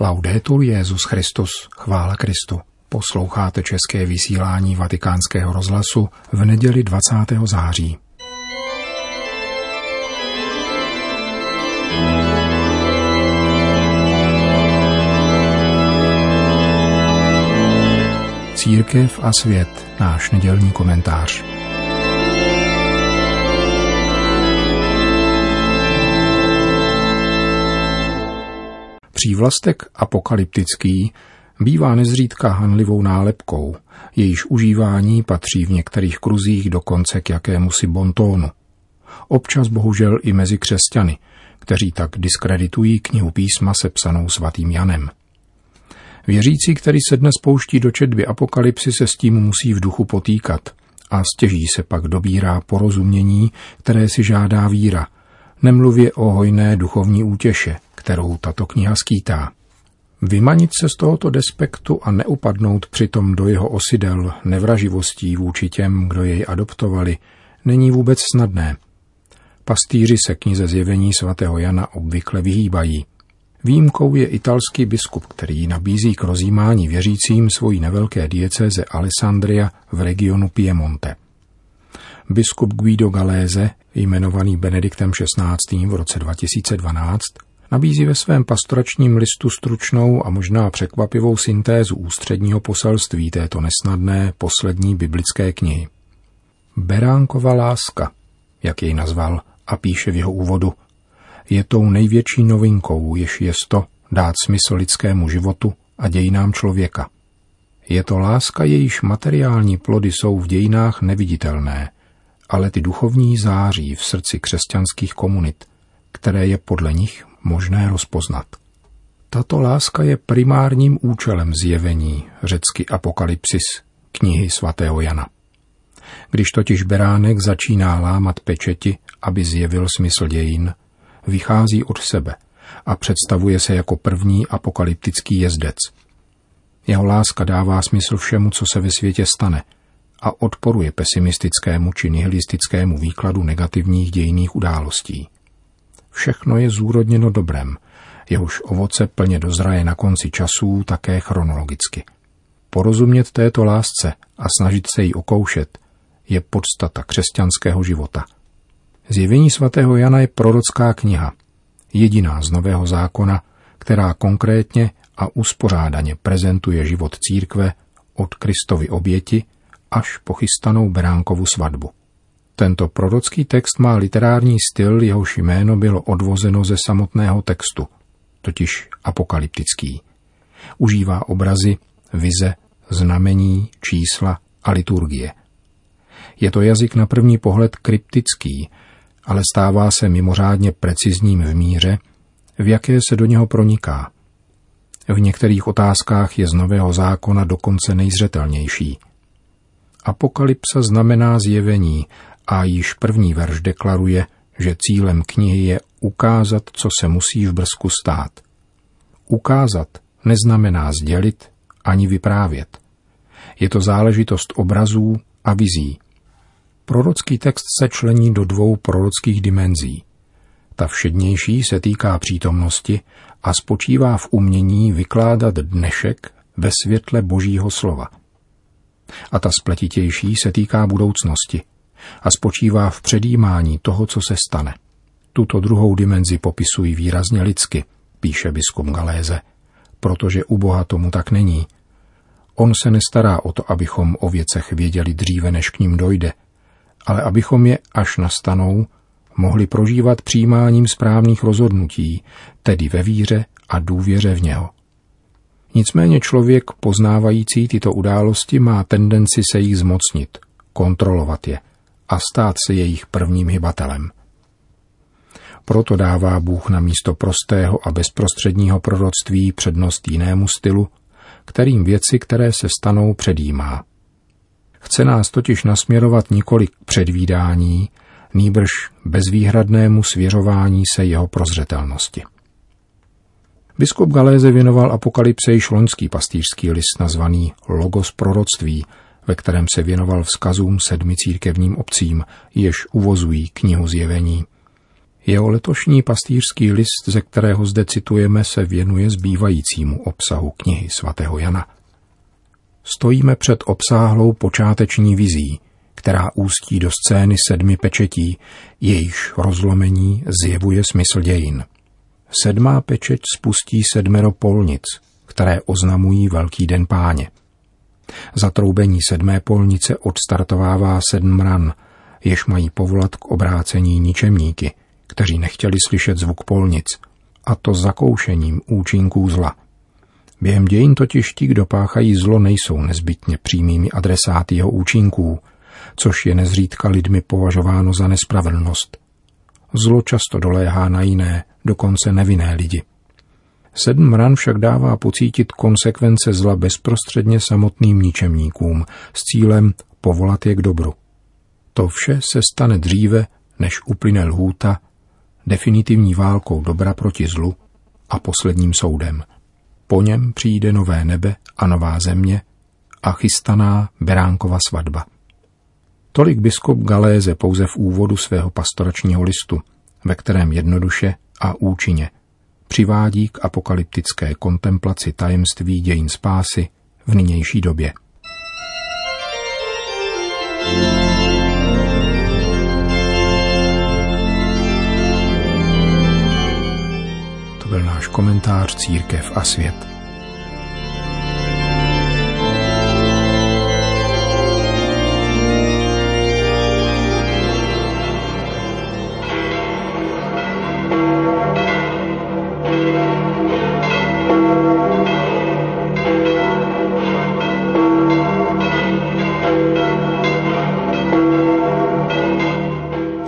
Laudetur Jezus Christus, chvála Kristu. Posloucháte české vysílání Vatikánského rozhlasu v neděli 20. září. Církev a svět, náš nedělní komentář. Přívlastek apokalyptický bývá nezřídka hanlivou nálepkou, jejíž užívání patří v některých kruzích dokonce k jakémusi bontónu. Občas bohužel i mezi křesťany, kteří tak diskreditují knihu písma sepsanou svatým Janem. Věřící, který se dnes pouští do četby apokalypsy, se s tím musí v duchu potýkat a stěží se pak dobírá porozumění, které si žádá víra, nemluvě o hojné duchovní útěše, kterou tato kniha skýtá. Vymanit se z tohoto despektu a neupadnout přitom do jeho osidel nevraživostí vůči těm, kdo jej adoptovali, není vůbec snadné. Pastýři se knize zjevení svatého Jana obvykle vyhýbají. Výjimkou je italský biskup, který nabízí k rozjímání věřícím svojí nevelké diecéze Alessandria v regionu Piemonte. Biskup Guido Galéze, jmenovaný Benediktem XVI. v roce 2012, nabízí ve svém pastoračním listu stručnou a možná překvapivou syntézu ústředního poselství této nesnadné poslední biblické knihy. Beránkova láska, jak jej nazval, a píše v jeho úvodu, je tou největší novinkou, jež je to dát smysl lidskému životu a dějinám člověka. Je to láska, jejíž materiální plody jsou v dějinách neviditelné, ale ty duchovní září v srdci křesťanských komunit, které je podle nich možné rozpoznat. Tato láska je primárním účelem zjevení, řecky apokalypsis, knihy svatého Jana. Když totiž beránek začíná lámat pečeti, aby zjevil smysl dějin, vychází od sebe a představuje se jako první apokalyptický jezdec. Jeho láska dává smysl všemu, co se ve světě stane a odporuje pesimistickému či nihilistickému výkladu negativních dějných událostí. Všechno je zúrodněno dobrem, jehož ovoce plně dozraje na konci časů také chronologicky. Porozumět této lásce a snažit se jí okoušet je podstata křesťanského života. Zjevení svatého Jana je prorocká kniha, jediná z Nového zákona, která konkrétně a uspořádaně prezentuje život církve od Kristovy oběti až po chystanou Beránkovu svatbu. Tento prorocký text má literární styl, jehož jméno bylo odvozeno ze samotného textu, totiž apokalyptický. Užívá obrazy, vize, znamení, čísla a liturgie. Je to jazyk na první pohled kryptický, ale stává se mimořádně precizním v míře, v jaké se do něho proniká. V některých otázkách je z Nového zákona dokonce nejzřetelnější. Apokalypsa znamená zjevení a již první verš deklaruje, že cílem knihy je ukázat, co se musí v brzku stát. Ukázat neznamená sdělit ani vyprávět. Je to záležitost obrazů a vizí. Prorocký text se člení do dvou prorockých dimenzí. Ta všednější se týká přítomnosti a spočívá v umění vykládat dnešek ve světle Božího slova. A ta spletitější se týká budoucnosti – a spočívá v předjímání toho, co se stane. Tuto druhou dimenzi popisují výrazně lidsky, píše biskup Galéze, protože u Boha tomu tak není. On se nestará o to, abychom o věcech věděli dříve, než k ním dojde, ale abychom je, až nastanou, mohli prožívat přijímáním správných rozhodnutí, tedy ve víře a důvěře v něho. Nicméně člověk, poznávající tyto události, má tendenci se jich zmocnit, kontrolovat je – a stát se jejich prvním hybatelem. Proto dává Bůh na místo prostého a bezprostředního proroctví přednost jinému stylu, kterým věci, které se stanou, předjímá. Chce nás totiž nasměrovat několik předvídání, nýbrž bezvýhradnému svěřování se jeho prozřetelnosti. Biskup Galéze věnoval apokalypse již loňský pastýřský list nazvaný Logos proroctví, ve kterém se věnoval vzkazům sedmi církevním obcím, jež uvozují knihu zjevení. Jeho letošní pastýřský list, ze kterého zde citujeme, se věnuje zbývajícímu obsahu knihy svatého Jana. Stojíme před obsáhlou počáteční vizí, která ústí do scény sedmi pečetí, jejíž rozlomení zjevuje smysl dějin. Sedmá pečeť spustí sedmero polnic, které oznamují Velký den páně. Zatroubení sedmé polnice odstartovává sedm ran, jež mají povolat k obrácení ničemníky, kteří nechtěli slyšet zvuk polnic, a to zakoušením účinků zla. Během dějin totiž ti, kdo páchají zlo, nejsou nezbytně přímými adresáty jeho účinků, což je nezřídka lidmi považováno za nespravedlnost. Zlo často doléhá na jiné, dokonce nevinné lidi. Sedm ran však dává pocítit konsekvence zla bezprostředně samotným ničemníkům s cílem povolat je k dobru. To vše se stane dříve, než uplyne lhůta, definitivní válkou dobra proti zlu a posledním soudem. Po něm přijde nové nebe a nová země a chystaná Beránkova svatba. Tolik biskup Galéze pouze v úvodu svého pastoračního listu, ve kterém jednoduše a účinně přivádí k apokalyptické kontemplaci tajemství dějin spásy v nynější době. To byl náš komentář Církev a svět.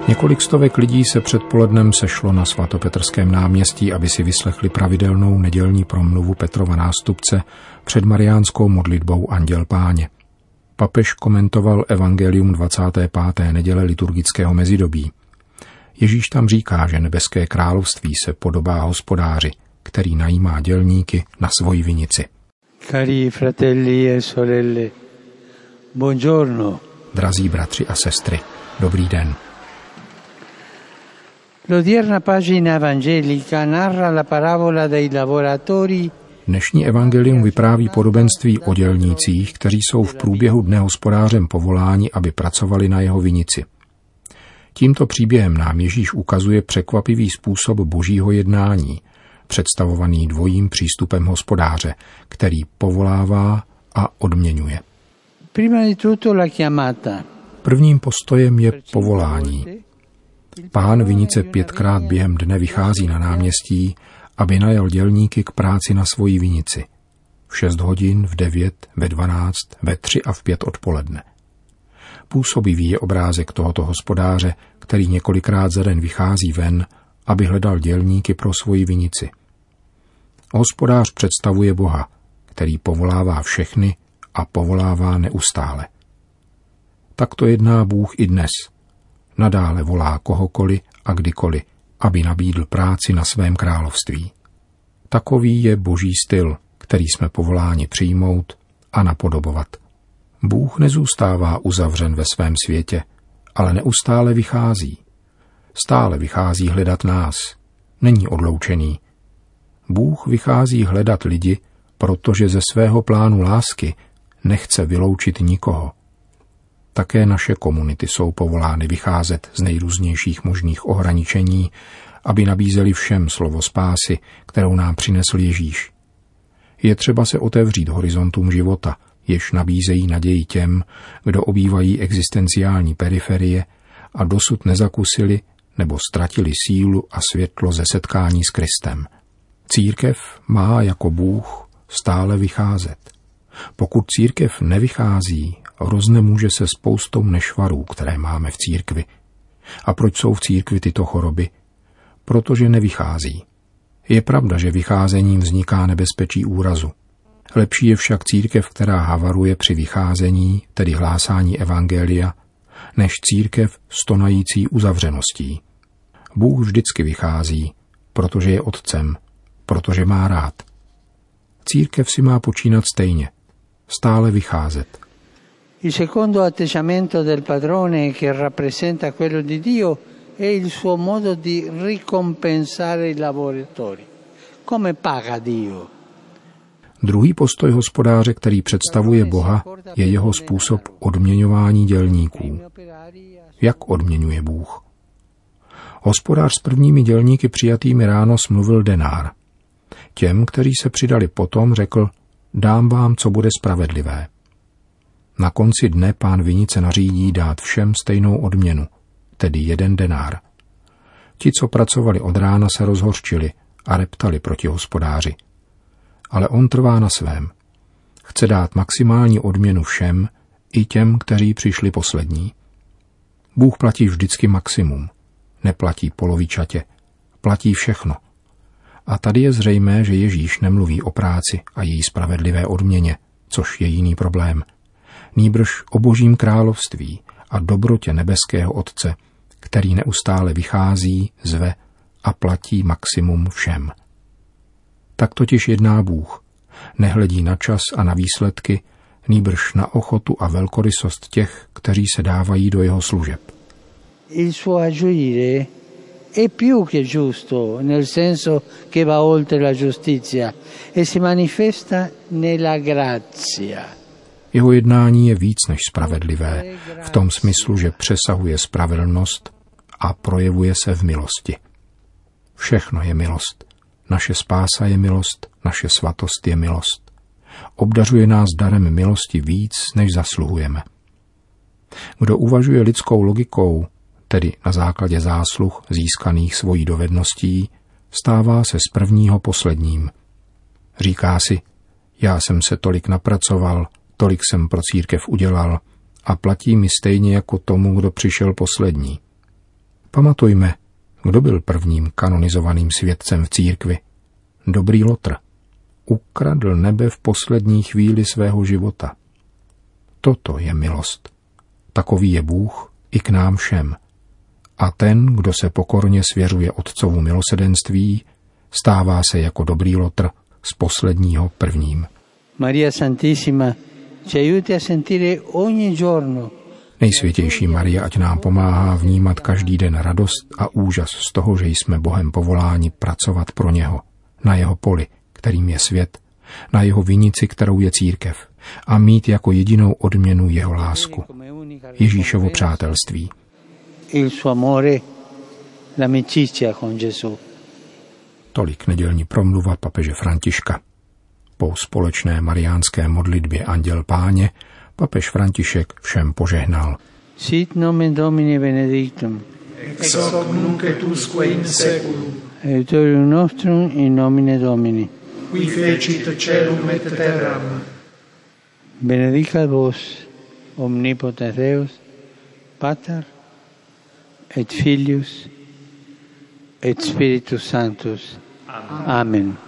Několik stovek lidí se předpolednem sešlo na svatopetrském náměstí, aby si vyslechli pravidelnou nedělní promluvu Petrova nástupce před mariánskou modlitbou Anděl Páně. Papež komentoval evangelium 25. neděle liturgického mezidobí. Ježíš tam říká, že nebeské království se podobá hospodáři, který najímá dělníky na svoji vinici. Cari fratelli e sorelle, buongiorno. Drazí bratři a sestry, dobrý den. L'odierna pagina evangelica narra la parabola dei lavoratori Dnešní evangelium vypráví podobenství o dělnících, kteří jsou v průběhu dne hospodářem povoláni, aby pracovali na jeho vinici. Tímto příběhem nám Ježíš ukazuje překvapivý způsob božího jednání, představovaný dvojím přístupem hospodáře, který povolává a odměňuje. Prvním postojem je povolání. Pán vinice pětkrát během dne vychází na náměstí, aby najal dělníky k práci na svoji vinici. V šest hodin, v devět, ve dvanáct, ve tři a v pět odpoledne. Působivý je obrázek tohoto hospodáře, který několikrát za den vychází ven, aby hledal dělníky pro svoji vinici. Hospodář představuje Boha, který povolává všechny a povolává neustále. Tak to jedná Bůh i dnes – nadále volá kohokoliv a kdykoliv, aby nabídl práci na svém království. Takový je boží styl, který jsme povoláni přijmout a napodobovat. Bůh nezůstává uzavřen ve svém světě, ale neustále vychází. Stále vychází hledat nás. Není odloučený. Bůh vychází hledat lidi, protože ze svého plánu lásky nechce vyloučit nikoho. Také naše komunity jsou povolány vycházet z nejrůznějších možných ohraničení, aby nabízeli všem slovo spásy, kterou nám přinesl Ježíš. Je třeba se otevřít horizontům života, jež nabízejí naději těm, kdo obývají existenciální periferie a dosud nezakusili nebo ztratili sílu a světlo ze setkání s Kristem. Církev má jako Bůh stále vycházet. Pokud církev nevychází roznemůže se spoustou nešvarů, které máme v církvi. A proč jsou v církvi tyto choroby? Protože nevychází. Je pravda, že vycházením vzniká nebezpečí úrazu. Lepší je však církev, která havaruje při vycházení, tedy hlásání evangelia, než církev stonající uzavřeností. Bůh vždycky vychází, protože je otcem, protože má rád. Církev si má počínat stejně, stále vycházet. Il secondo atteggiamento del padrone che rappresenta quello di Dio è il suo modo di ricompensare i lavoratori. Come paga Dio? Druhý postoj hospodáře, který představuje Boha, je jeho způsob odměňování dělníků. Jak odměňuje Bůh? Hospodář s prvními dělníky přijatými ráno smluvil denár. Těm, kteří se přidali potom, řekl, dám vám, co bude spravedlivé. Na konci dne pán vinice nařídí dát všem stejnou odměnu, tedy jeden denár. Ti, co pracovali od rána, se rozhorčili a reptali proti hospodáři. Ale on trvá na svém. Chce dát maximální odměnu všem, i těm, kteří přišli poslední. Bůh platí vždycky maximum. Neplatí polovičatě. Platí všechno. A tady je zřejmé, že Ježíš nemluví o práci a její spravedlivé odměně, což je jiný problém. Nýbrž o božím království a dobrotě nebeského Otce, který neustále vychází, zve a platí maximum všem. Tak totiž jedná Bůh. Nehledí na čas a na výsledky, nýbrž na ochotu a velkorysost těch, kteří se dávají do jeho služeb. Il suo agire è più che giusto, nel senso che va oltre la giustizia e si manifesta nella grazia. Jeho jednání je víc než spravedlivé, v tom smyslu, že přesahuje spravedlnost a projevuje se v milosti. Všechno je milost. Naše spása je milost, naše svatost je milost. Obdařuje nás darem milosti víc, než zasluhujeme. Kdo uvažuje lidskou logikou, tedy na základě zásluh získaných svojí dovedností, stává se z prvního posledním. Říká si, já jsem se tolik napracoval, tolik jsem pro církev udělal a platí mi stejně jako tomu, kdo přišel poslední. Pamatujme, kdo byl prvním kanonizovaným svědcem v církvi? Dobrý Lotr. Ukradl nebe v poslední chvíli svého života. Toto je milost. Takový je Bůh i k nám všem. A ten, kdo se pokorně svěřuje Otcovu milosedenství, stává se jako dobrý Lotr z posledního prvním. Maria Santissima Nejsvětější Maria, ať nám pomáhá vnímat každý den radost a úžas z toho, že jsme Bohem povoláni pracovat pro něho, na jeho poli, kterým je svět, na jeho vinici, kterou je církev, a mít jako jedinou odměnu jeho lásku, Ježíšovo přátelství. Tolik nedělní promluva papeže Františka. Po společné mariánské modlitbě Anděl Páně papež František všem požehnal. Sit nomen Domini benedictum, ex hoc nunc et usque in seculum, aiutorium nostrum in nomine Domini. qui fecit celum et terram, Benedicat vos, omnipotens Deus, Pater, et Filius, et Spiritus Sanctus. Amen.